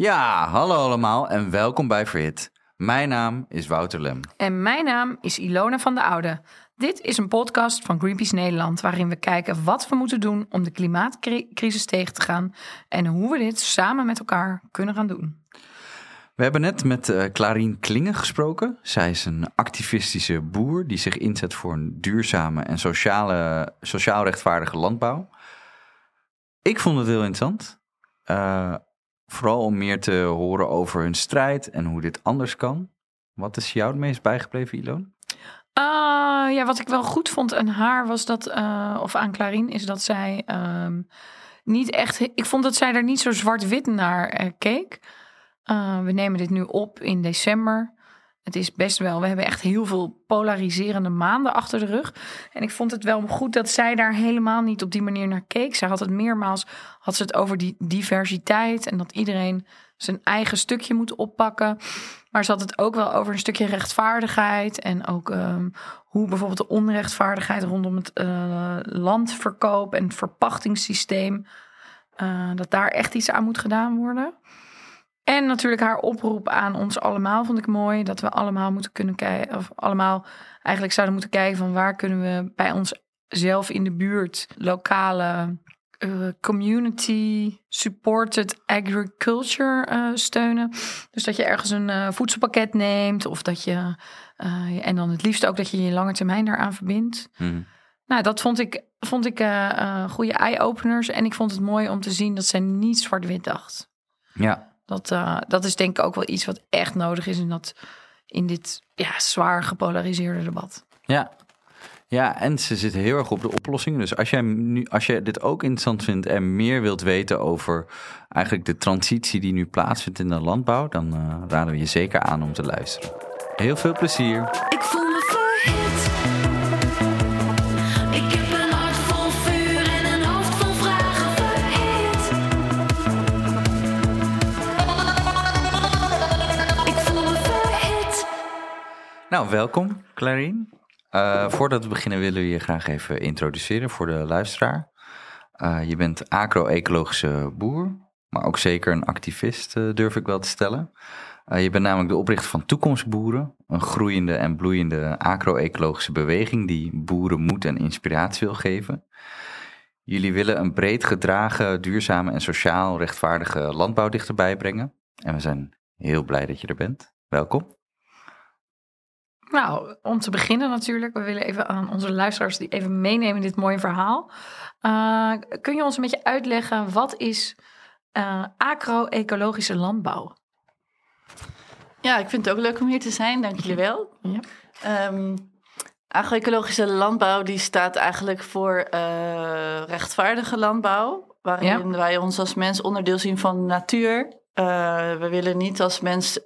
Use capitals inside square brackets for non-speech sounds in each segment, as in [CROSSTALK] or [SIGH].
Ja, hallo allemaal en welkom bij Verhit. Mijn naam is Wouter Lem. En mijn naam is Ilona van de Oude. Dit is een podcast van Greenpeace Nederland waarin we kijken wat we moeten doen om de klimaatcrisis tegen te gaan en hoe we dit samen met elkaar kunnen gaan doen. We hebben net met uh, Clarien Klingen gesproken. Zij is een activistische boer die zich inzet voor een duurzame en sociale, sociaal rechtvaardige landbouw. Ik vond het heel interessant. Uh, Vooral om meer te horen over hun strijd en hoe dit anders kan. Wat is jou het meest bijgebleven, Ilon? Uh, ja, wat ik wel goed vond aan haar was dat, uh, of aan Clarine, is dat zij um, niet echt. Ik vond dat zij er niet zo zwart-wit naar uh, keek. we nemen dit nu op in december. Het is best wel, we hebben echt heel veel polariserende maanden achter de rug. En ik vond het wel goed dat zij daar helemaal niet op die manier naar keek. Zij had het meermaals, had ze het over die diversiteit en dat iedereen zijn eigen stukje moet oppakken. Maar ze had het ook wel over een stukje rechtvaardigheid en ook um, hoe bijvoorbeeld de onrechtvaardigheid rondom het uh, landverkoop en verpachtingssysteem, uh, dat daar echt iets aan moet gedaan worden. En natuurlijk haar oproep aan ons allemaal vond ik mooi. Dat we allemaal moeten kunnen kijken, of allemaal eigenlijk zouden moeten kijken van waar kunnen we bij ons zelf in de buurt lokale uh, community supported agriculture uh, steunen. Dus dat je ergens een uh, voedselpakket neemt of dat je, en dan het liefst ook dat je je lange termijn daaraan verbindt. Mm. Nou, dat vond ik, vond ik goede eye-openers en ik vond het mooi om te zien dat zij niet zwart-wit dacht. Ja, dat, uh, dat is denk ik ook wel iets wat echt nodig is in, dat, in dit ja, zwaar gepolariseerde debat. Ja. ja, en ze zitten heel erg op de oplossing. Dus als jij, nu, als jij dit ook interessant vindt en meer wilt weten over eigenlijk de transitie die nu plaatsvindt in de landbouw, dan uh, raden we je zeker aan om te luisteren. Heel veel plezier. Ik voel Nou, welkom Clarine. Uh, voordat we beginnen willen we je graag even introduceren voor de luisteraar. Uh, je bent agro-ecologische boer, maar ook zeker een activist, uh, durf ik wel te stellen. je bent namelijk de oprichter van Toekomstboeren, een groeiende en bloeiende agro-ecologische beweging die boeren moed en inspiratie wil geven. Jullie willen een breed gedragen, duurzame en sociaal rechtvaardige landbouw dichterbij brengen. En we zijn heel blij dat je er bent. Welkom. Nou, om te beginnen natuurlijk, we willen even aan onze luisteraars die even meenemen in dit mooie verhaal. Uh, kun je ons een beetje uitleggen, wat is uh, agro-ecologische landbouw? Ja, ik vind het ook leuk om hier te zijn, dank jullie wel. Ja. Um, agro-ecologische landbouw die staat eigenlijk voor uh, rechtvaardige landbouw, waarin wij ons als mens onderdeel zien van de natuur uh, we willen niet als mens uh,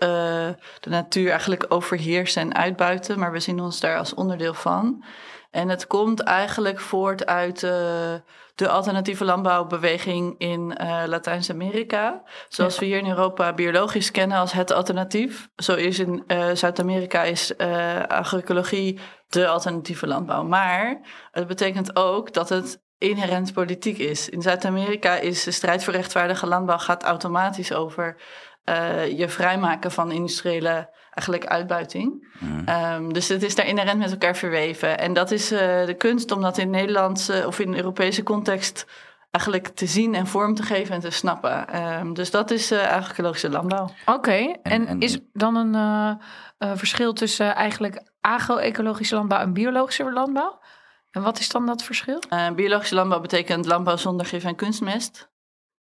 de natuur eigenlijk overheersen en uitbuiten, maar we zien ons daar als onderdeel van. En het komt eigenlijk voort uit uh, de alternatieve landbouwbeweging in Latijns-Amerika. Zoals we hier in Europa biologisch kennen als het alternatief. Zo is in Zuid-Amerika is agroecologie de alternatieve landbouw. Maar het betekent ook dat het inherent politiek is. In Zuid-Amerika is de strijd voor rechtvaardige landbouw gaat automatisch over uh, je vrijmaken van industriële eigenlijk uitbuiting. Um, dus het is daar inherent met elkaar verweven. En dat is uh, de kunst om dat in Nederlandse of in de Europese context eigenlijk te zien en vorm te geven en te snappen. Um, dus dat is uh, eigenlijk ecologische landbouw. Oké, en, en, en, is dan een uh, verschil tussen eigenlijk agro-ecologische landbouw en biologische landbouw? En wat is dan dat verschil? Uh, biologische landbouw betekent landbouw zonder gif en kunstmest.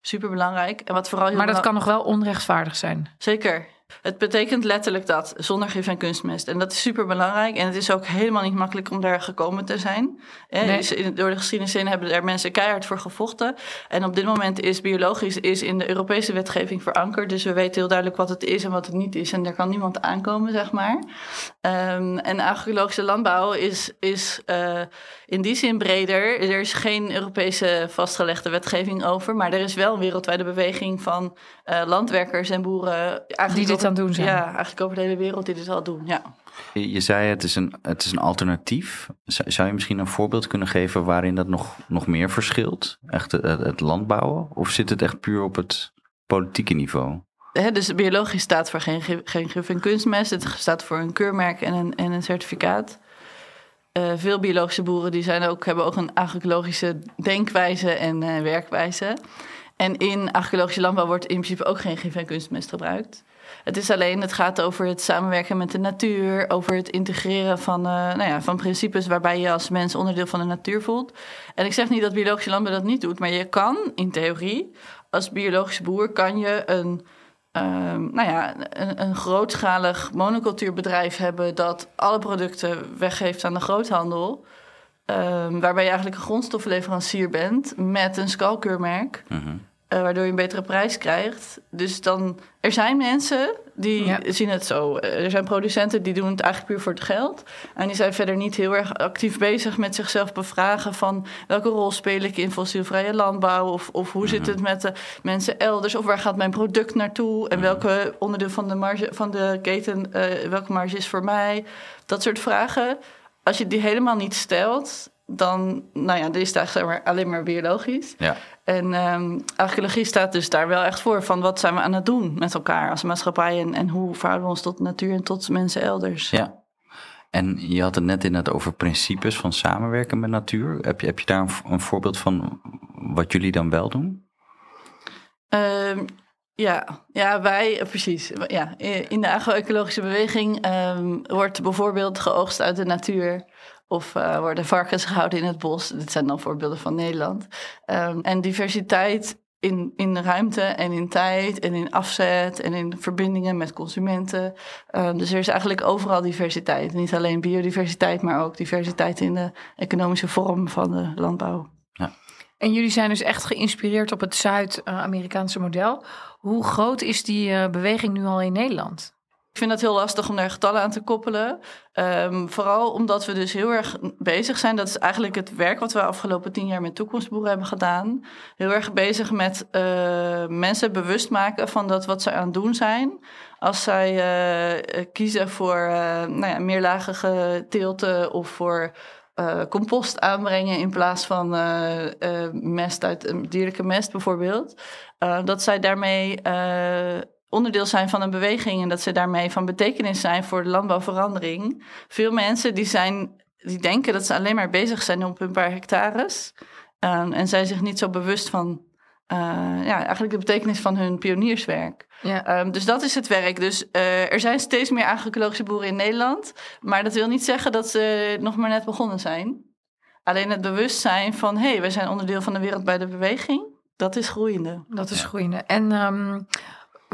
Super belangrijk. En wat vooral maar dat kan nog wel onrechtvaardig zijn. Zeker. Het betekent letterlijk dat, zonder gif en kunstmest. En dat is super belangrijk. En het is ook helemaal niet makkelijk om daar gekomen te zijn. Nee. Dus door de geschiedenis heen hebben er mensen keihard voor gevochten. En op dit moment is biologisch is in de Europese wetgeving verankerd. Dus we weten heel duidelijk wat het is en wat het niet is. En daar kan niemand aankomen, zeg maar. Um, en agroecologische landbouw is, is uh, in die zin breder. Er is geen Europese vastgelegde wetgeving over. Maar er is wel een wereldwijde beweging van uh, landwerkers en boeren. Die dit aan doen zijn. Ja, eigenlijk over de hele wereld die dit al doen, ja. Je zei het is een, het is een alternatief. Zou je misschien een voorbeeld kunnen geven waarin dat nog, nog meer verschilt? Echt het, het landbouwen? Of zit het echt puur op het politieke niveau? hè, dus biologisch staat voor geen, gif- geen gif en kunstmest. Het staat voor een keurmerk en een, en een certificaat. Eh, veel biologische boeren die zijn ook, hebben ook een agroecologische denkwijze en eh, werkwijze. En in agroecologische landbouw wordt in principe ook geen gif en kunstmest gebruikt. Het is alleen, het gaat over het samenwerken met de natuur, over het integreren van, eh, nou ja, van principes waarbij je als mens onderdeel van de natuur voelt. En ik zeg niet dat biologische landbouw dat niet doet, maar je kan in theorie, als biologische boer, kan je een, ehm, nou ja, een, een grootschalig monocultuurbedrijf hebben dat alle producten weggeeft aan de groothandel. ehm, waarbij je eigenlijk een grondstoffenleverancier bent met een skalkeurmerk. Mhm. Eh, waardoor je een betere prijs krijgt. Dus dan, er zijn mensen die Ja. zien het zo. Eh, Er zijn producenten die doen het eigenlijk puur voor het geld. En die zijn verder niet heel erg actief bezig met zichzelf bevragen van welke rol speel ik in fossielvrije landbouw? Of, of hoe zit het met de mensen elders? Of waar gaat mijn product naartoe? En welke onderdeel van de, marge, van de keten, eh, welke marge is voor mij? Dat soort vragen. Als je die helemaal niet stelt, dan, nou ja, is het eigenlijk alleen maar biologisch. Ja. En ehm archeologie staat dus daar wel echt voor van wat zijn we aan het doen met elkaar als maatschappij en, en hoe verhouden we ons tot de natuur en tot mensen elders. ja. En je had het net inderdaad over principes van samenwerken met natuur. Heb je, heb je daar een, voorbeeld van wat jullie dan wel doen? Ehm, ja, ja, wij, precies. Ja, in de agro-ecologische beweging ehm, wordt bijvoorbeeld geoogst uit de natuur. Of eh, worden varkens gehouden in het bos. Dit zijn dan voorbeelden van Nederland. Ehm, en diversiteit in, in de ruimte en in tijd en in afzet en in verbindingen met consumenten. Ehm, dus er is eigenlijk overal diversiteit. Niet alleen biodiversiteit, maar ook diversiteit in de economische vorm van de landbouw. En jullie zijn dus echt geïnspireerd op het Zuid-Amerikaanse model. Hoe groot is die eh, beweging nu al in Nederland? Ik vind het heel lastig om daar getallen aan te koppelen. Ehm, vooral omdat we dus heel erg bezig zijn. Dat is eigenlijk het werk wat we afgelopen tien jaar met toekomstboeren hebben gedaan. Heel erg bezig met eh, mensen bewust maken van dat wat ze aan het doen zijn. Als zij eh, kiezen voor eh, nou ja, meerlagige teelten of voor compost aanbrengen in plaats van mest uit dierlijke mest bijvoorbeeld. Dat zij daarmee onderdeel zijn van een beweging en dat ze daarmee van betekenis zijn voor de landbouwverandering. Veel mensen die, zijn, die denken dat ze alleen maar bezig zijn op een paar hectares eh, en zijn zich niet zo bewust van eh, ja, eigenlijk de betekenis van hun pionierswerk. Ja. Ehm, dus dat is het werk. Dus eh, er zijn steeds meer agroecologische boeren in Nederland. Maar dat wil niet zeggen dat ze nog maar net begonnen zijn. Alleen het bewustzijn van... hé, hey, wij zijn onderdeel van de wereld bij de beweging... dat is groeiende. Dat is groeiende. En ehm,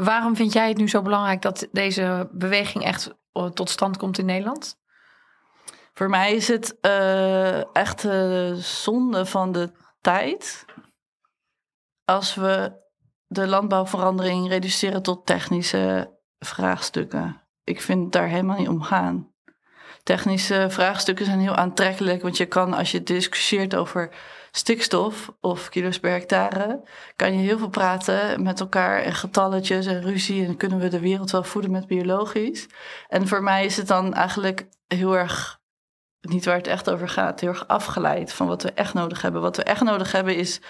waarom vind jij het nu zo belangrijk dat deze beweging echt eh, tot stand komt in Nederland? Voor mij is het eh, echt eh, zonde van de tijd... als we de landbouwverandering reduceren tot technische vraagstukken. Ik vind daar helemaal niet om gaan. Technische vraagstukken zijn heel aantrekkelijk, want je kan als je discussieert over stikstof of kilo's per hectare, kan je heel veel praten met elkaar en getalletjes en ruzie en kunnen we de wereld wel voeden met biologisch. En voor mij is het dan eigenlijk heel erg niet waar het echt over gaat, heel erg afgeleid van wat we echt nodig hebben. Wat we echt nodig hebben is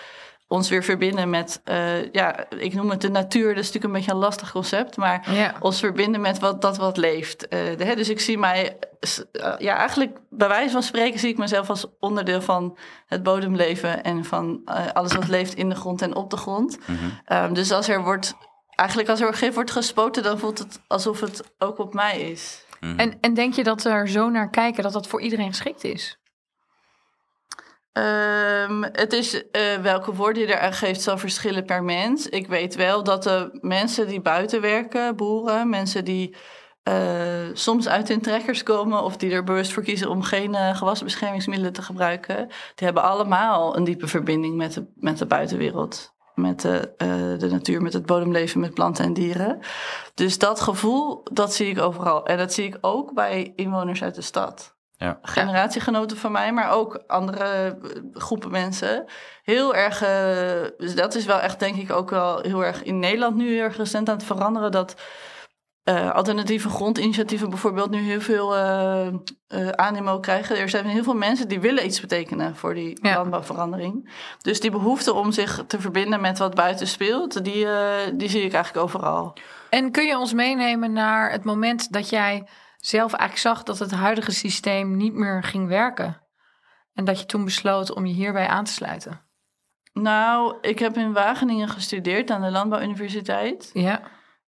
ons weer verbinden met, eh, ja, ik noem het de natuur. Dat is natuurlijk een beetje een lastig concept, maar Ja. ons verbinden met wat, dat wat leeft. Eh, de- hè, dus ik zie mij, eh, ja, eigenlijk bij wijze van spreken zie ik mezelf als onderdeel van het bodemleven en van alles wat leeft in de grond en op de grond. Ehm, dus als er wordt, eigenlijk als er gif wordt gespoten, dan voelt het alsof het ook op mij is. En, en denk je dat er zo naar kijken dat dat voor iedereen geschikt is? Ehm, het is eh, welke woorden je eraan geeft, zal verschillen per mens. Ik weet wel dat de mensen die buiten werken, boeren, mensen die eh, soms uit hun trekkers komen of die er bewust voor kiezen om geen eh, gewasbeschermingsmiddelen te gebruiken, die hebben allemaal een diepe verbinding met de, met de buitenwereld. Met de, de natuur, met het bodemleven, met planten en dieren. Dus dat gevoel, dat zie ik overal. En dat zie ik ook bij inwoners uit de stad Ja. generatiegenoten van mij, maar ook andere eh, groepen mensen. Heel erg, eh, dus dat is wel echt denk ik ook wel heel erg in Nederland nu heel erg recent aan het veranderen. Dat eh, alternatieve grondinitiatieven bijvoorbeeld nu heel veel eh, eh, animo krijgen. Er zijn heel veel mensen die willen iets betekenen voor die Ja. landbouwverandering. Dus die behoefte om zich te verbinden met wat buiten speelt, die, eh, die zie ik eigenlijk overal. En kun je ons meenemen naar het moment dat jij zelf eigenlijk zag dat het huidige systeem niet meer ging werken? En dat je toen besloot om je hierbij aan te sluiten? Nou, ik heb in Wageningen gestudeerd aan de Landbouwuniversiteit. Ja.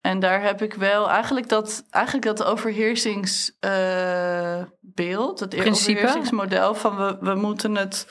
En daar heb ik wel eigenlijk dat, eigenlijk dat overheersingsbeeld, het Principe. overheersingsmodel van we, we moeten het.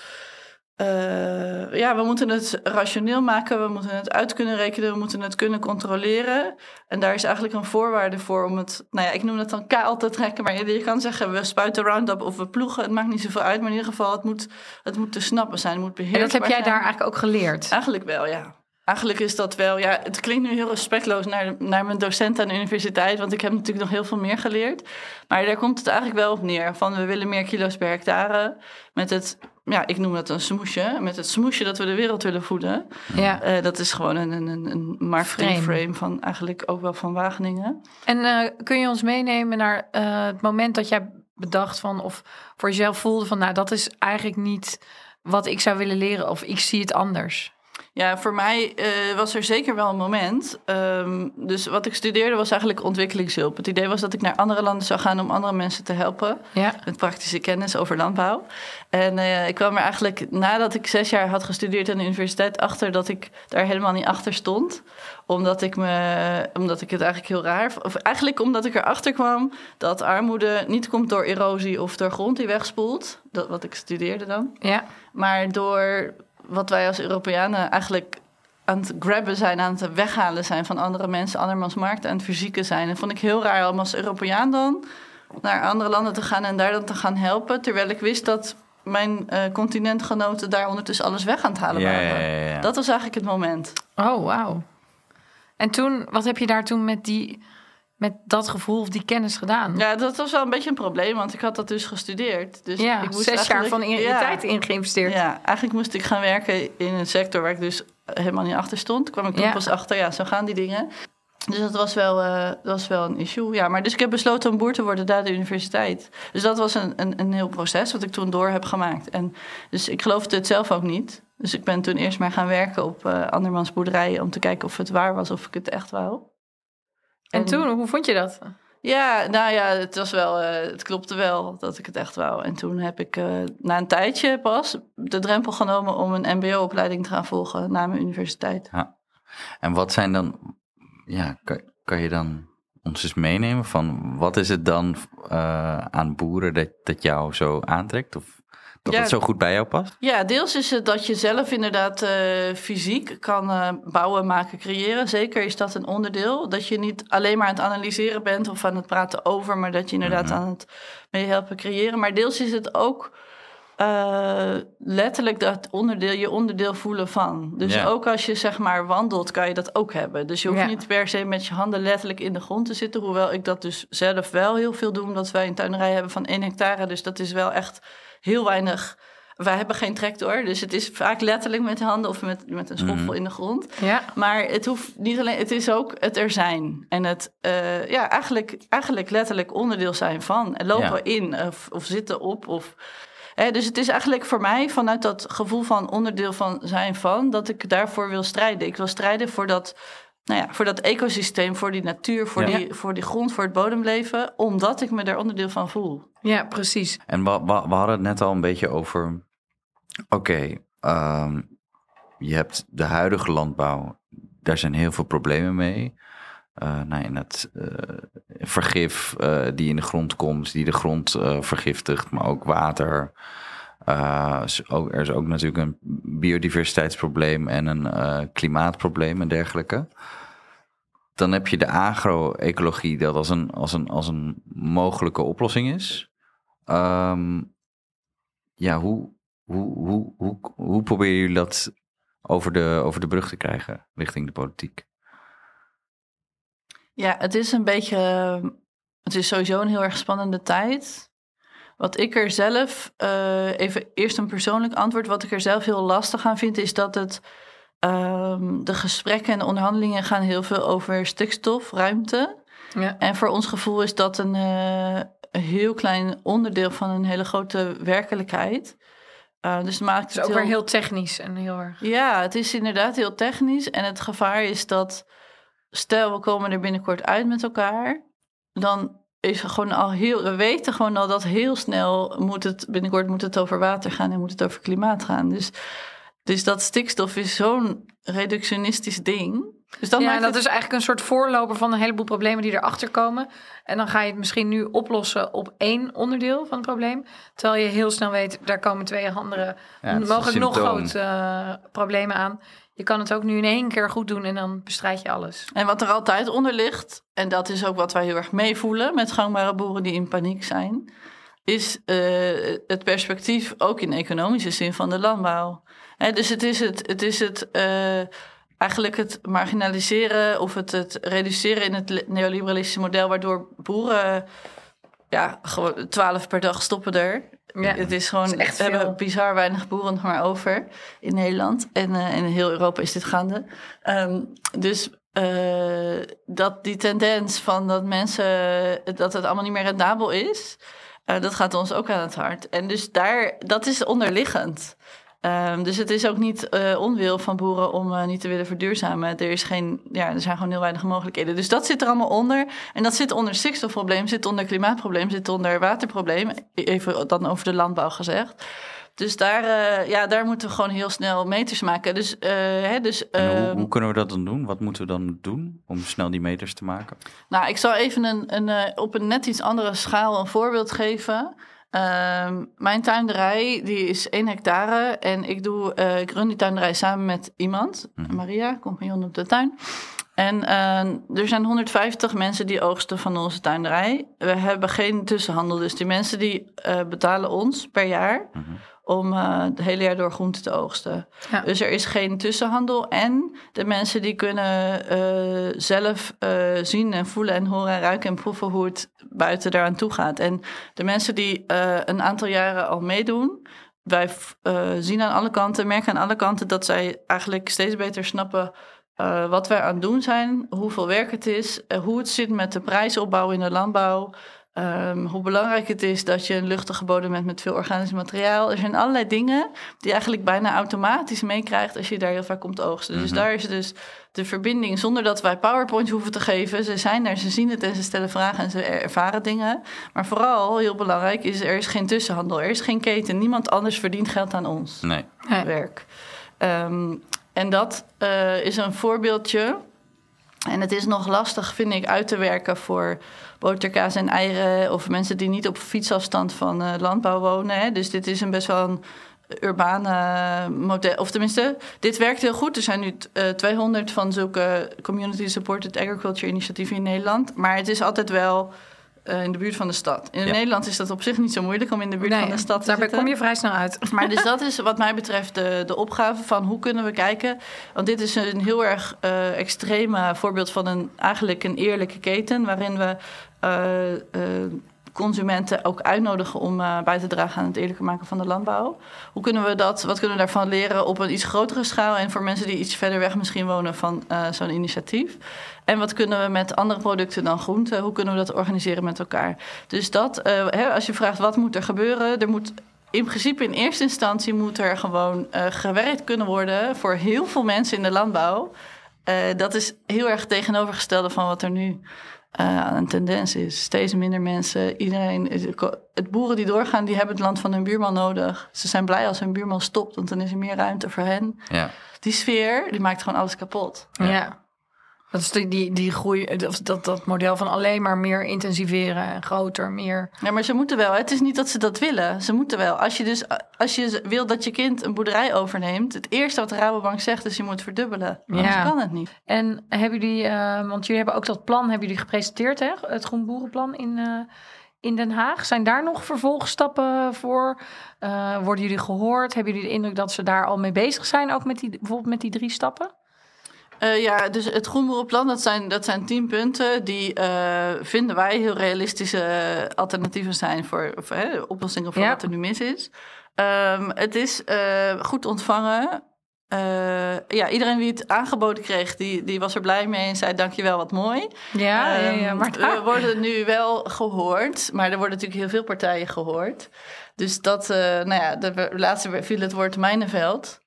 Eh, ja, we moeten het rationeel maken, we moeten het uit kunnen rekenen, we moeten het kunnen controleren. En daar is eigenlijk een voorwaarde voor om het, nou ja, ik noem het dan kaal te trekken. Maar je, je kan zeggen, we spuiten Roundup of we ploegen, het maakt niet zoveel uit. Maar in ieder geval, het moet, het moet te snappen zijn, het moet En beheersbaar dat heb jij zijn. daar eigenlijk ook geleerd? Eigenlijk wel, ja. Eigenlijk is dat wel, ja, het klinkt nu heel respectloos naar, naar mijn docent aan de universiteit, want ik heb natuurlijk nog heel veel meer geleerd. Maar daar komt het eigenlijk wel op neer, van we willen meer kilo's per hectare met het, ja, ik noem dat een smoesje, met het smoesje dat we de wereld willen voeden. Ja. Eh, dat is gewoon een, een, een, een marketing Frame. frame van eigenlijk ook wel van Wageningen. En eh, kun je ons meenemen naar eh, het moment dat jij bedacht van of voor jezelf voelde van nou dat is eigenlijk niet wat ik zou willen leren of ik zie het anders. Ja, voor mij eh, was er zeker wel een moment. Ehm, dus wat ik studeerde was eigenlijk ontwikkelingshulp. Het idee was dat ik naar andere landen zou gaan om andere mensen te helpen. Ja. Met praktische kennis over landbouw. En eh, ik kwam er eigenlijk nadat ik zes jaar had gestudeerd aan de universiteit achter dat ik daar helemaal niet achter stond. Omdat ik, me, omdat ik het eigenlijk heel raar Of eigenlijk omdat ik erachter kwam dat armoede niet komt door erosie of door grond die wegspoelt. Dat wat ik studeerde dan. Ja. Maar door wat wij als Europeanen eigenlijk aan het grabben zijn, aan het weghalen zijn van andere mensen, andermans markt aan het verzieken zijn. En vond ik heel raar om als Europeaan dan naar andere landen te gaan en daar dan te gaan helpen. Terwijl ik wist dat mijn eh, continentgenoten daar ondertussen alles weg aan het halen Ja, waren. ja, ja, ja. Dat was eigenlijk het moment. Oh, wauw. En toen, wat heb je daar toen met die, met dat gevoel of die kennis gedaan? Ja, dat was wel een beetje een probleem, want ik had dat dus gestudeerd. Dus Ja, ik moest zes jaar van in, ja. tijd in geïnvesteerd. Ja, eigenlijk moest ik gaan werken in een sector waar ik dus helemaal niet achter stond. Kwam ik toen Ja. pas achter, ja, zo gaan die dingen. Dus dat was, wel, eh, dat was wel een issue. Ja, maar dus ik heb besloten om boer te worden daar de universiteit. Dus dat was een, een, een heel proces wat ik toen door heb gemaakt. En dus ik geloofde het zelf ook niet. Dus ik ben toen eerst maar gaan werken op eh, andermans boerderijen... om te kijken of het waar was, of ik het echt wou. En toen, hoe vond je dat? Ja, nou ja, het was wel, eh, het klopte wel dat ik het echt wou. En toen heb ik eh, na een tijdje pas de drempel genomen om een MBO-opleiding te gaan volgen na mijn universiteit. En wat zijn dan, ja, kan, kan je dan ons eens meenemen van wat is het dan eh, aan boeren dat, dat jou zo aantrekt? Of dat Ja. het zo goed bij jou past? Ja, deels is het dat je zelf inderdaad eh, fysiek kan eh, bouwen, maken, creëren. Zeker is dat een onderdeel. Dat je niet alleen maar aan het analyseren bent of aan het praten over, maar dat je inderdaad Mhm. aan het meehelpen creëren. Maar deels is het ook eh, letterlijk dat onderdeel, je onderdeel voelen van. Dus Ja. ook als je zeg maar wandelt, kan je dat ook hebben. Dus je hoeft Ja. niet per se met je handen letterlijk in de grond te zitten. Hoewel ik dat dus zelf wel heel veel doe, omdat wij een tuinerij hebben van 1 hectare. Dus dat is wel echt heel weinig. Wij hebben geen tractor, dus het is vaak letterlijk met de handen of met, met een schoffel Mhm. in de grond. Ja. Maar het hoeft niet alleen, het is ook het er zijn. En het eh, ja, eigenlijk, eigenlijk letterlijk onderdeel zijn van. En lopen Ja. in of, of zitten op. Of, hè, dus het is eigenlijk voor mij vanuit dat gevoel van onderdeel van zijn van, dat ik daarvoor wil strijden. Ik wil strijden voor dat, nou ja, voor dat ecosysteem, voor die natuur, voor, Ja. die, voor die grond, voor het bodemleven, omdat ik me daar onderdeel van voel. ja, precies. En we, we, we hadden het net al een beetje over, oké, ehm, je hebt de huidige landbouw, daar zijn heel veel problemen mee. Eh nou, in het eh, vergif eh, die in de grond komt, die de grond eh, vergiftigt, maar ook water. Eh, er is ook natuurlijk een biodiversiteitsprobleem en een eh, klimaatprobleem en dergelijke. Dan heb je de agro-ecologie dat als een, als, een, als een mogelijke oplossing is. Ehm, ja, hoe, hoe, hoe, hoe, hoe proberen jullie dat over de, over de brug te krijgen richting de politiek? Ja, het is een beetje. Het is sowieso een heel erg spannende tijd. Wat ik er zelf, eh, even eerst een persoonlijk antwoord. Wat ik er zelf heel lastig aan vind, is dat het. ehm, de gesprekken en de onderhandelingen gaan heel veel over stikstof, ruimte. Ja. En voor ons gevoel is dat een, eh, een heel klein onderdeel van een hele grote werkelijkheid. Eh, dus het maakt het ook weer heel technisch en heel erg. ja, het is inderdaad heel technisch. En het gevaar is dat stel we komen er binnenkort uit met elkaar, dan is gewoon al heel, we weten gewoon al dat heel snel moet het, binnenkort moet het over water gaan en moet het over klimaat gaan. Dus, dus dat stikstof is zo'n reductionistisch ding. Dus dan ja, maakt en dat het- is eigenlijk een soort voorloper van een heleboel problemen die erachter komen. En dan ga je het misschien nu oplossen op één onderdeel van het probleem. Terwijl je heel snel weet, daar komen twee andere, Ja, mogelijk nog grote eh, problemen aan. Je kan het ook nu in één keer goed doen en dan bestrijd je alles. En wat er altijd onder ligt, en dat is ook wat wij heel erg meevoelen met gangbare boeren die in paniek zijn, is eh, het perspectief ook in economische zin van de landbouw. Dus het is het, het, is het eh, eigenlijk het marginaliseren of het, het reduceren in het neoliberalistische model, waardoor boeren ja, gewoon twaalf per dag stoppen er. Ja, het is gewoon, echt we hebben bizar weinig boeren nog maar over in Nederland. En eh, in heel Europa is dit gaande. Ehm, dus eh, dat die tendens van dat mensen, dat het allemaal niet meer rendabel is, eh, dat gaat ons ook aan het hart. En dus daar, dat is onderliggend. Ehm, dus het is ook niet eh, onwil van boeren om eh, niet te willen verduurzamen. Er, is geen, ja, er zijn gewoon heel weinig mogelijkheden. Dus dat zit er allemaal onder. En dat zit onder stikstofprobleem, zit onder klimaatprobleem, zit onder waterprobleem. Even dan over de landbouw gezegd. Dus daar, eh, ja, daar moeten we gewoon heel snel meters maken. Dus, hè, dus hoe, ehm, hoe kunnen we dat dan doen? Wat moeten we dan doen om snel die meters te maken? Nou, ik zal even een, een, op een net iets andere schaal een voorbeeld geven. Ehm, mijn tuinderij die is 1 hectare en ik, doe, eh, ik run die tuinderij samen met iemand, Mhm. Maria, compagnon op de tuin. En eh, er zijn 150 mensen die oogsten van onze tuinderij. We hebben geen tussenhandel, dus die mensen die eh, betalen ons per jaar Mhm. Om eh, het hele jaar door groenten te oogsten. Ja. Dus er is geen tussenhandel. En de mensen die kunnen eh, zelf eh, zien en voelen en horen en ruiken en proeven hoe het buiten daaraan toe gaat. En de mensen die een aantal jaren al meedoen, wij zien aan alle kanten, merken aan alle kanten dat zij eigenlijk steeds beter snappen. wat wij aan het doen zijn, hoeveel werk het is, hoe het zit met de prijsopbouw in de landbouw, Ehm, hoe belangrijk het is dat je een luchtige bodem hebt met veel organisch materiaal. Er zijn allerlei dingen die je eigenlijk bijna automatisch meekrijgt als je daar heel vaak komt oogsten. Dus Mhm. daar is dus de verbinding zonder dat wij PowerPoint hoeven te geven. Ze zijn daar, ze zien het en ze stellen vragen en ze er- ervaren dingen. Maar vooral, heel belangrijk, is er is geen tussenhandel. Er is geen keten. Niemand anders verdient geld aan ons Nee. Nee. werk. Ehm, en dat eh, is een voorbeeldje. En het is nog lastig, vind ik, uit te werken voor boterkaas en eieren... of mensen die niet op fietsafstand van eh, landbouw wonen. Hè. Dus dit is een best wel een urbane model. Of tenminste, dit werkt heel goed. Er zijn nu eh, 200 van zulke community-supported agriculture initiatieven in Nederland. Maar het is altijd wel eh, in de buurt van de stad. In Ja. Nederland is dat op zich niet zo moeilijk om in de buurt Nee, van de stad te daarbij zitten. kom je vrij snel uit. Maar dus [LAUGHS] dat is wat mij betreft de, de opgave van hoe kunnen we kijken. Want dit is een heel erg eh extreme voorbeeld van een eigenlijk een eerlijke keten. Waarin we eh, eh, consumenten ook uitnodigen om eh, bij te dragen aan het eerlijker maken van de landbouw. Hoe kunnen we dat, wat kunnen we daarvan leren op een iets grotere schaal en voor mensen die iets verder weg misschien wonen van eh, zo'n initiatief? En wat kunnen we met andere producten dan groenten? Hoe kunnen we dat organiseren met elkaar? Dus dat, eh, hè, als je vraagt wat moet er gebeuren, er moet in principe in eerste instantie moet er gewoon gewerkt kunnen worden voor heel veel mensen in de landbouw. Dat is heel erg tegenovergestelde van wat er nu eh, een tendens is. Steeds minder mensen. Iedereen, is- het boeren die doorgaan, die hebben het land van hun buurman nodig. Ze zijn blij als hun buurman stopt, want dan is er meer ruimte voor hen. Ja. Die sfeer, die maakt gewoon alles kapot. Ja. Dat is die, die, die groei, dat, dat, model van alleen maar meer intensiveren en groter, meer. Ja, maar ze moeten wel. Het is niet dat ze dat willen. Ze moeten wel. Als je dus als je wil dat je kind een boerderij overneemt, het eerste wat de Rabobank zegt is je moet verdubbelen. Anders Ja. kan het niet. En hebben jullie, eh, want jullie hebben ook dat plan, hebben jullie gepresenteerd, hè? Het Groen Boerenplan in, eh, in Den Haag. Zijn daar nog vervolgstappen voor? Eh, worden jullie gehoord? Hebben jullie de indruk dat ze daar al mee bezig zijn, ook met die, bijvoorbeeld met die drie stappen? Eh, ja, dus het Groenboerenplan, dat zijn, dat zijn tien punten die eh, vinden wij heel realistische alternatieven zijn voor, hè, oplossingen voor Ja. wat er nu mis is. Ehm, het is eh, goed ontvangen. Ja, iedereen die het aangeboden kreeg, die, die was er blij mee en zei dankjewel, wat mooi. Ja, ja, ja, Ehm, maar we worden nu wel gehoord, maar er worden natuurlijk heel veel partijen gehoord. Dus dat, nou ja, de laatste viel het woord mijnenveld.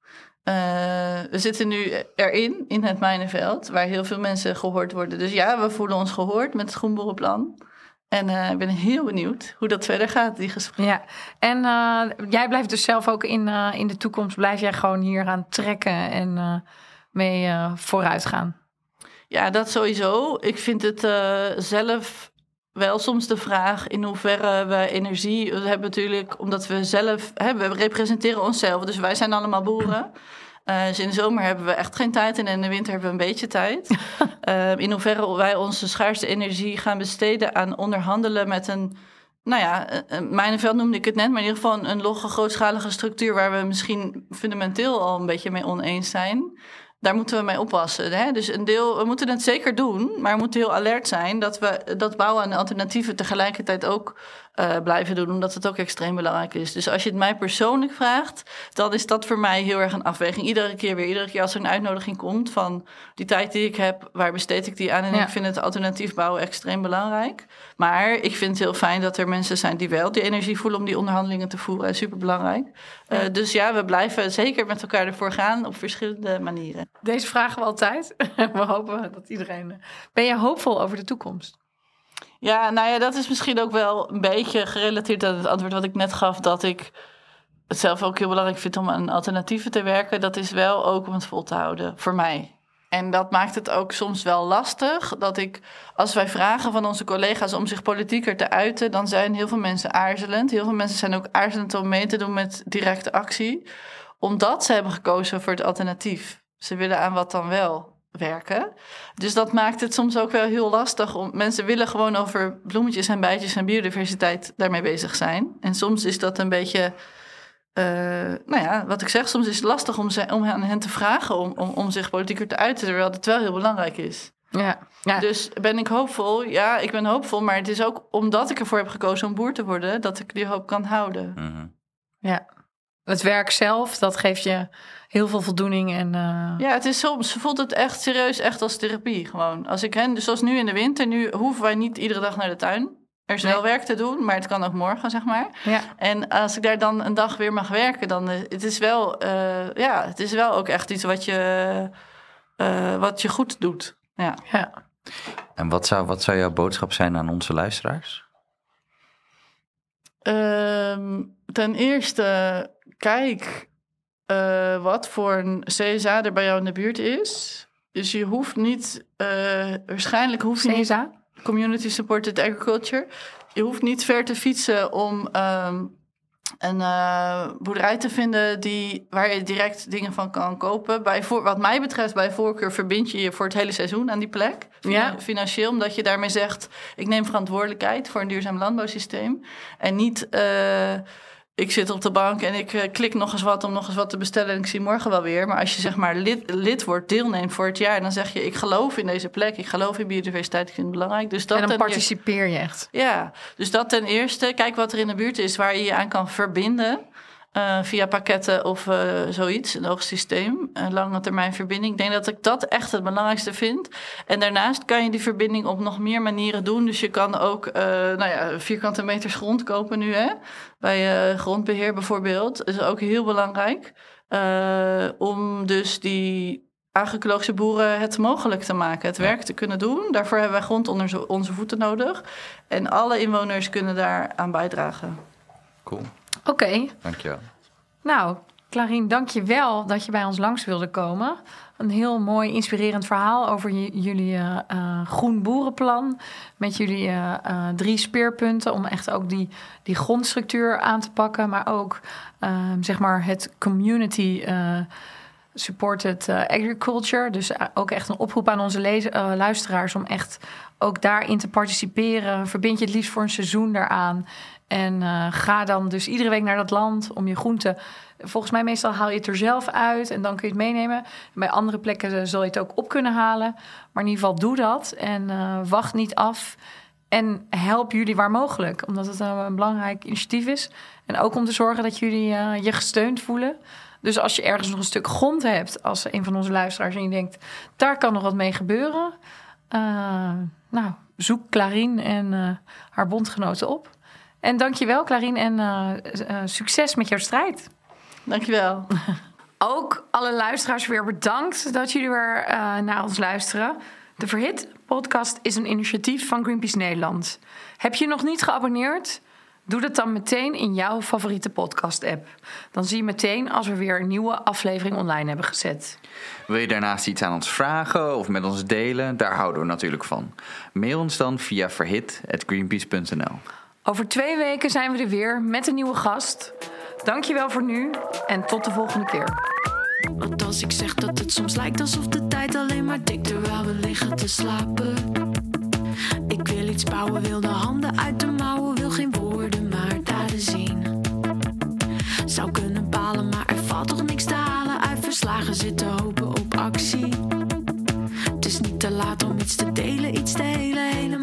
We zitten nu erin, in het mijnenveld, waar heel veel mensen gehoord worden. Dus ja, we voelen ons gehoord met het Groenboerenplan. En uh, ik ben heel benieuwd hoe dat verder gaat, die gesprekken. Ja, en uh, jij blijft dus zelf ook in, in de toekomst, blijf jij gewoon hier aan trekken en mee vooruit gaan? Ja, dat sowieso. Ik vind het zelf wel soms de vraag in hoeverre we energie we hebben natuurlijk, omdat we zelf, hè, we representeren onszelf, dus wij zijn allemaal boeren. Uh, dus in de zomer hebben we echt geen tijd en in de winter hebben we een beetje tijd. uh, [LAUGHS] in hoeverre wij onze schaarste energie gaan besteden aan onderhandelen met een, nou ja, Mijnenveld noemde ik het net, maar in ieder geval een, een logge, grootschalige structuur waar we misschien fundamenteel al een beetje mee oneens zijn daar moeten we mee oppassen. Hè? Dus een deel, we moeten het zeker doen, maar we moeten heel alert zijn dat we dat bouwen aan alternatieven tegelijkertijd ook uh, blijven doen, omdat het ook extreem belangrijk is. Dus als je het mij persoonlijk vraagt, dan is dat voor mij heel erg een afweging. Iedere keer weer, iedere keer als er een uitnodiging komt van die tijd die ik heb, waar besteed ik die aan? En ik vind het alternatief bouwen extreem belangrijk. Maar ik vind het heel fijn dat er mensen zijn die wel die energie voelen om die onderhandelingen te voeren. Super belangrijk. Uh, dus ja, we blijven zeker met elkaar ervoor gaan op verschillende manieren. Deze vragen we altijd. [LAUGHS] we hopen dat iedereen. Ben je hoopvol over de toekomst? Ja, nou ja, dat is misschien ook wel een beetje gerelateerd aan het antwoord wat ik net gaf. Dat ik het zelf ook heel belangrijk vind om aan alternatieven te werken. Dat is wel ook om het vol te houden, voor mij. En dat maakt het ook soms wel lastig. Dat ik, als wij vragen van onze collega's om zich politieker te uiten, dan zijn heel veel mensen aarzelend. Heel veel mensen zijn ook aarzelend om mee te doen met directe actie. Omdat ze hebben gekozen voor het alternatief. Ze willen aan wat dan wel werken. Dus dat maakt het soms ook wel heel lastig. Om, mensen willen gewoon over bloemetjes en bijtjes en biodiversiteit daarmee bezig zijn. En soms is dat een beetje. Uh, nou ja, wat ik zeg, soms is het lastig om, ze, om aan hen te vragen om, om, om zich politieker te uiten, terwijl het wel heel belangrijk is. Ja, ja. Dus ben ik hoopvol? Ja, ik ben hoopvol, maar het is ook omdat ik ervoor heb gekozen om boer te worden, dat ik die hoop kan houden. Mm Ja, het werk zelf, dat geeft je heel veel voldoening. En, uh... Ja, het is soms voelt het echt serieus echt als therapie gewoon. Als ik hen, dus zoals nu in de winter, nu hoeven wij niet iedere dag naar de tuin. Er is wel werk te doen, maar het kan ook morgen, zeg maar. Ja. En als ik daar dan een dag weer mag werken, dan uh, het is wel, uh, ja, het is wel ook echt iets wat je, wat je goed doet. Ja. ja. En wat zou, wat zou jouw boodschap zijn aan onze luisteraars? Ehm, ten eerste, kijk uh, wat voor een CSA er bij jou in de buurt is. Dus je hoeft niet, uh, waarschijnlijk hoeft je CSA? niet... Community Supported Agriculture. Je hoeft niet ver te fietsen om um, een uh, boerderij te vinden die, waar je direct dingen van kan kopen. Bij voor, wat mij betreft, bij voorkeur verbind je je voor het hele seizoen aan die plek. Ja. Financieel, omdat je daarmee zegt: ik neem verantwoordelijkheid voor een duurzaam landbouwsysteem. En niet. Uh, ik zit op de bank en ik uh, klik nog eens wat om nog eens wat te bestellen en ik zie morgen wel weer. Maar als je zeg maar lid, lid wordt, deelneemt voor het jaar, dan zeg je ik geloof in deze plek, ik geloof in biodiversiteit, ik vind het belangrijk. Dus dat en dan participeer je echt. Ja, dus dat ten eerste. Kijk wat er in de buurt is waar je je aan kan verbinden. Uh, via pakketten of uh, zoiets, een hoog systeem, een lange termijn verbinding. Ik denk dat ik dat echt het belangrijkste vind. En daarnaast kan je die verbinding op nog meer manieren doen. Dus je kan ook uh, nou ja, vierkante meters grond kopen nu, hè? bij grondbeheer bijvoorbeeld. Dat is ook heel belangrijk. om dus die agro-ecologische boeren het mogelijk te maken, het werk te kunnen doen. Daarvoor hebben wij grond onder onze voeten nodig. En alle inwoners kunnen daar aan bijdragen. Cool. Oké. Okay. Dankjewel. Nou, Clarine, dank je wel dat je bij ons langs wilde komen. Een heel mooi, inspirerend verhaal over jullie uh, groen boerenplan. Met jullie uh, drie speerpunten om echt ook die, die grondstructuur aan te pakken. Maar ook ehm, zeg maar het community supported agriculture. Dus ook echt een oproep aan onze luisteraars om echt ook daarin te participeren. Verbind je het liefst voor een seizoen daaraan. En ga dan dus iedere week naar dat land om je groenten. Volgens mij meestal haal je het er zelf uit en dan kun je het meenemen. Bij andere plekken zul je het ook op kunnen halen. Maar in ieder geval doe dat en wacht niet af. En help jullie waar mogelijk, omdat het een belangrijk initiatief is. En ook om te zorgen dat jullie je gesteund voelen. Dus als je ergens nog een stuk grond hebt, als een van onze luisteraars, en je denkt, daar kan nog wat mee gebeuren. nou, zoek Clarine en haar bondgenoten op. En dankjewel, Clarine, en uh, uh, succes met jouw strijd. Dankjewel. [LAUGHS] Ook alle luisteraars weer bedankt dat jullie weer naar ons luisteren. De Verhit podcast is een initiatief van Greenpeace Nederland. Heb je nog niet geabonneerd? Doe dat dan meteen in jouw favoriete podcast-app. Dan zie je meteen als we weer een nieuwe aflevering online hebben gezet. Wil je daarnaast iets aan ons vragen of met ons delen? Daar houden we natuurlijk van. Mail ons dan via verhit.greenpeace.nl. Over twee weken zijn we er weer met een nieuwe gast. Dankjewel voor nu en tot de volgende keer. Want als ik zeg dat het soms lijkt alsof de tijd alleen maar tikt terwijl we liggen te slapen. Ik wil iets bouwen, wil de handen uit de dagen zitten hopen op actie. Het is niet te laat om iets te delen, iets te delen.